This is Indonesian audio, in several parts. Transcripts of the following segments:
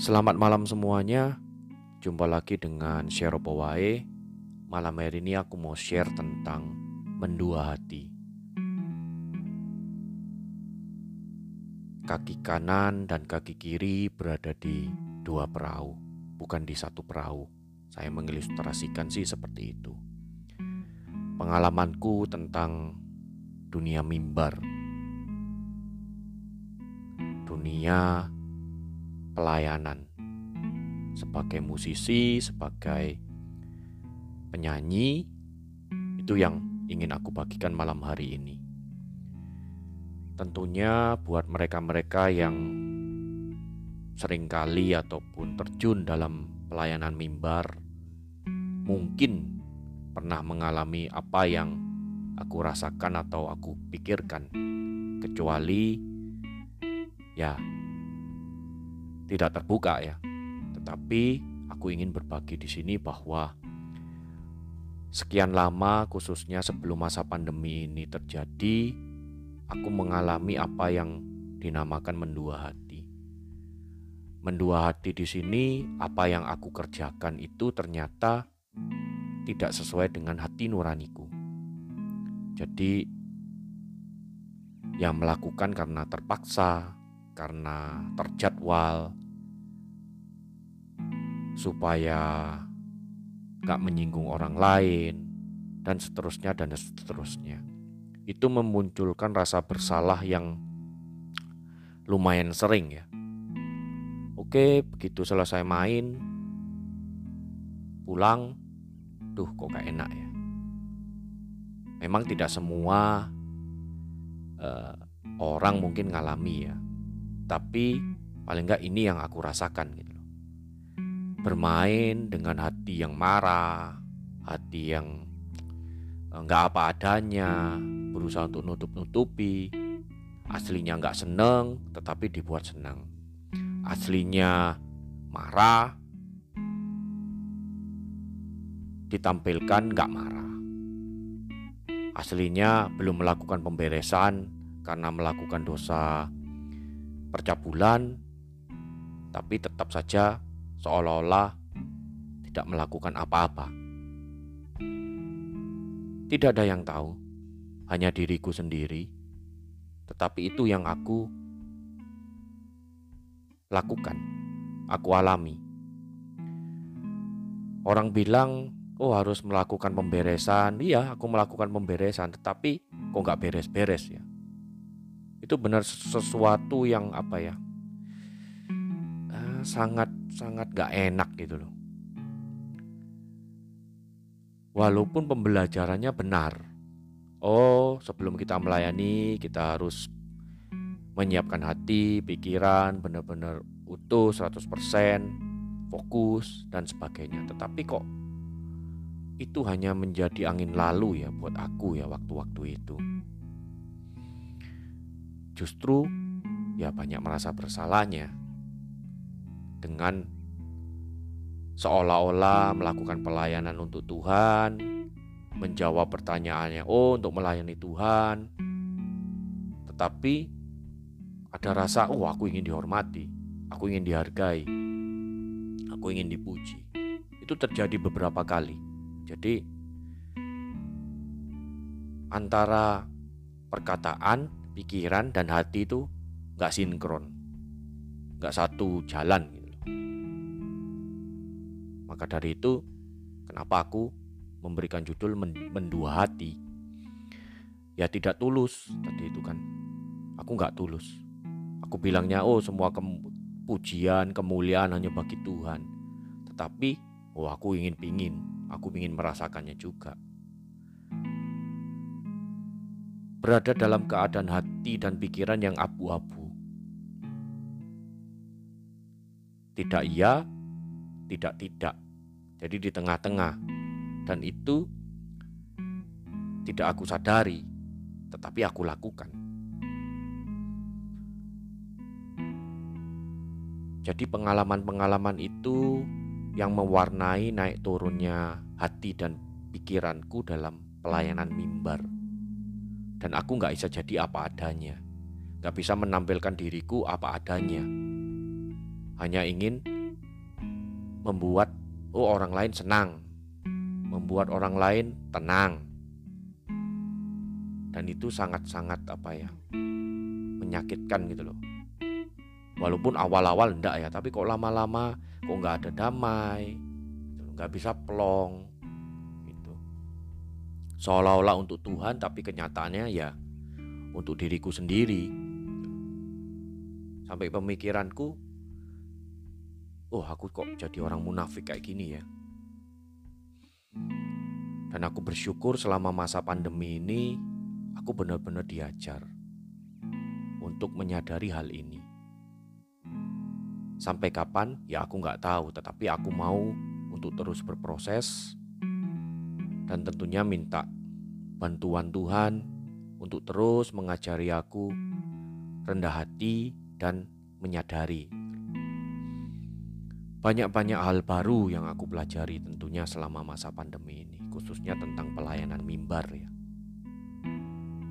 Selamat malam semuanya. Jumpa lagi dengan Share. Malam hari ini aku mau share tentang mendua hati. Kaki kanan dan kaki kiri berada di dua perahu, bukan di satu perahu. Saya mengilustrasikan sih seperti itu. Pengalamanku tentang dunia mimbar. Dunia pelayanan sebagai musisi, sebagai penyanyi, itu yang ingin aku bagikan malam hari ini. Tentunya buat mereka-mereka yang sering kali ataupun terjun dalam pelayanan mimbar, mungkin pernah mengalami apa yang aku rasakan atau aku pikirkan, kecuali ya tidak terbuka ya. Tetapi aku ingin berbagi di sini bahwa sekian lama khususnya sebelum masa pandemi ini terjadi, aku mengalami apa yang dinamakan mendua hati. Mendua hati di sini apa yang aku kerjakan itu ternyata tidak sesuai dengan hati nuraniku. Jadi yang melakukan karena terpaksa, karena terjadwal, supaya gak menyinggung orang lain, dan seterusnya dan seterusnya. Itu memunculkan rasa bersalah yang lumayan sering ya. Oke, begitu selesai main, pulang, tuh kok gak enak ya. Memang tidak semua uh, orang mungkin ngalami ya, tapi paling nggak ini yang aku rasakan gitu bermain dengan hati yang marah, hati yang eh, apa adanya, berusaha untuk nutup-nutupi. Aslinya enggak seneng, tetapi dibuat senang. Aslinya marah, ditampilkan enggak marah. Aslinya belum melakukan pemberesan karena melakukan dosa percabulan, tapi tetap saja seolah-olah tidak melakukan apa-apa. Tidak ada yang tahu, hanya diriku sendiri. Tetapi itu yang aku lakukan, aku alami. Orang bilang, oh harus melakukan pemberesan. Iya, aku melakukan pemberesan, tetapi kok nggak beres-beres ya. Itu benar sesuatu yang apa ya, sangat sangat gak enak gitu loh. Walaupun pembelajarannya benar. Oh, sebelum kita melayani kita harus menyiapkan hati, pikiran benar-benar utuh 100%, fokus dan sebagainya. Tetapi kok itu hanya menjadi angin lalu ya buat aku ya waktu-waktu itu. Justru ya banyak merasa bersalahnya dengan seolah-olah melakukan pelayanan untuk Tuhan, menjawab pertanyaannya, oh untuk melayani Tuhan. Tetapi ada rasa, oh aku ingin dihormati, aku ingin dihargai, aku ingin dipuji. Itu terjadi beberapa kali. Jadi antara perkataan, pikiran, dan hati itu gak sinkron, gak satu jalan. Maka dari itu, kenapa aku memberikan judul mendua hati? Ya tidak tulus tadi itu kan. Aku nggak tulus. Aku bilangnya, oh semua ke pujian, kemuliaan hanya bagi Tuhan. Tetapi, oh aku ingin pingin, aku ingin merasakannya juga. Berada dalam keadaan hati dan pikiran yang abu-abu. Tidak iya, tidak tidak jadi di tengah-tengah. Dan itu tidak aku sadari, tetapi aku lakukan. Jadi pengalaman-pengalaman itu yang mewarnai naik turunnya hati dan pikiranku dalam pelayanan mimbar. Dan aku gak bisa jadi apa adanya. Gak bisa menampilkan diriku apa adanya. Hanya ingin membuat oh orang lain senang, membuat orang lain tenang. Dan itu sangat-sangat apa ya? menyakitkan gitu loh. Walaupun awal-awal enggak ya, tapi kok lama-lama kok nggak ada damai, gitu nggak bisa plong, gitu. Seolah-olah untuk Tuhan, tapi kenyataannya ya untuk diriku sendiri. Sampai pemikiranku, oh aku kok jadi orang munafik kayak gini ya. Dan aku bersyukur selama masa pandemi ini aku benar-benar diajar untuk menyadari hal ini. Sampai kapan? Ya aku nggak tahu, tetapi aku mau untuk terus berproses dan tentunya minta bantuan Tuhan untuk terus mengajari aku rendah hati dan menyadari banyak-banyak hal baru yang aku pelajari tentunya selama masa pandemi ini, khususnya tentang pelayanan mimbar ya.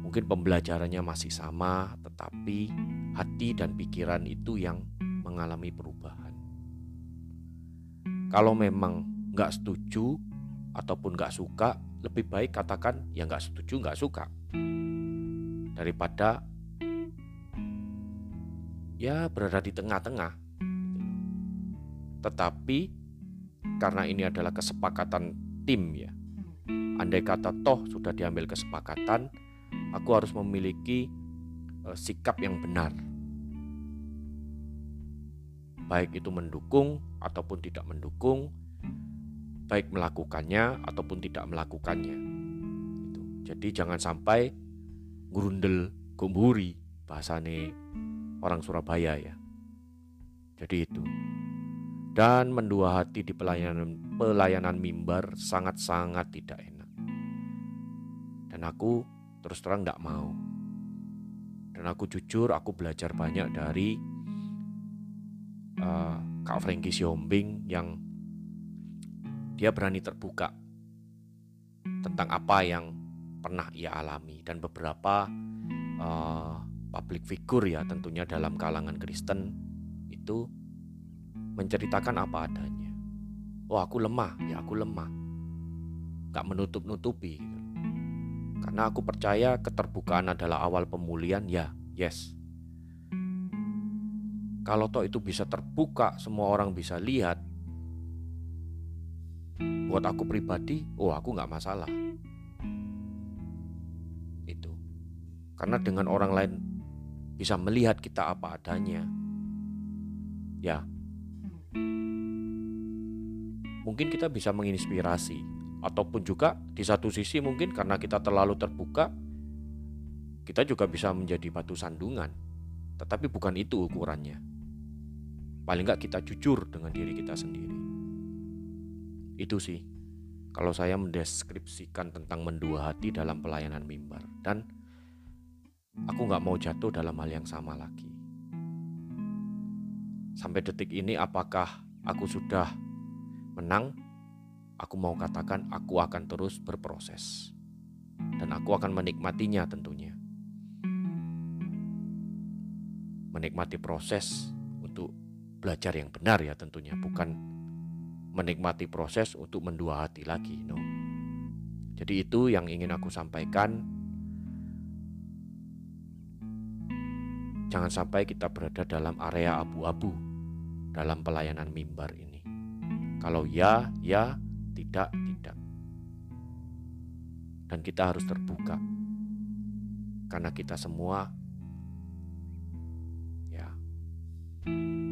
Mungkin pembelajarannya masih sama, tetapi hati dan pikiran itu yang mengalami perubahan. Kalau memang nggak setuju ataupun nggak suka, lebih baik katakan ya nggak setuju, nggak suka. Daripada ya berada di tengah-tengah tetapi karena ini adalah kesepakatan tim ya. Andai kata toh sudah diambil kesepakatan, aku harus memiliki uh, sikap yang benar. Baik itu mendukung ataupun tidak mendukung, baik melakukannya ataupun tidak melakukannya. Itu. Jadi jangan sampai gurundel gumburi bahasane orang Surabaya ya. Jadi itu dan mendua hati di pelayanan pelayanan mimbar sangat-sangat tidak enak. Dan aku terus terang tidak mau. Dan aku jujur, aku belajar banyak dari uh, Kak Frankie Siombing yang dia berani terbuka tentang apa yang pernah ia alami dan beberapa uh, public figure ya tentunya dalam kalangan Kristen itu menceritakan apa adanya. Oh aku lemah, ya aku lemah. Gak menutup-nutupi. Karena aku percaya keterbukaan adalah awal pemulihan, ya, yes. Kalau toh itu bisa terbuka, semua orang bisa lihat. Buat aku pribadi, oh aku gak masalah. Itu. Karena dengan orang lain bisa melihat kita apa adanya. Ya, mungkin kita bisa menginspirasi. Ataupun juga di satu sisi mungkin karena kita terlalu terbuka kita juga bisa menjadi batu sandungan. Tetapi bukan itu ukurannya. Paling nggak kita jujur dengan diri kita sendiri. Itu sih kalau saya mendeskripsikan tentang mendua hati dalam pelayanan mimbar. Dan aku nggak mau jatuh dalam hal yang sama lagi. Sampai detik ini apakah aku sudah menang, aku mau katakan aku akan terus berproses. Dan aku akan menikmatinya tentunya. Menikmati proses untuk belajar yang benar ya tentunya, bukan menikmati proses untuk mendua hati lagi, no. Jadi itu yang ingin aku sampaikan. Jangan sampai kita berada dalam area abu-abu dalam pelayanan mimbar ini. Kalau ya, ya, tidak, tidak. Dan kita harus terbuka. Karena kita semua ya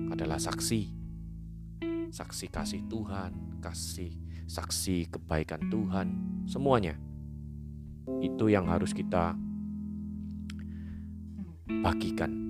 adalah saksi. Saksi kasih Tuhan, kasih saksi kebaikan Tuhan, semuanya. Itu yang harus kita bagikan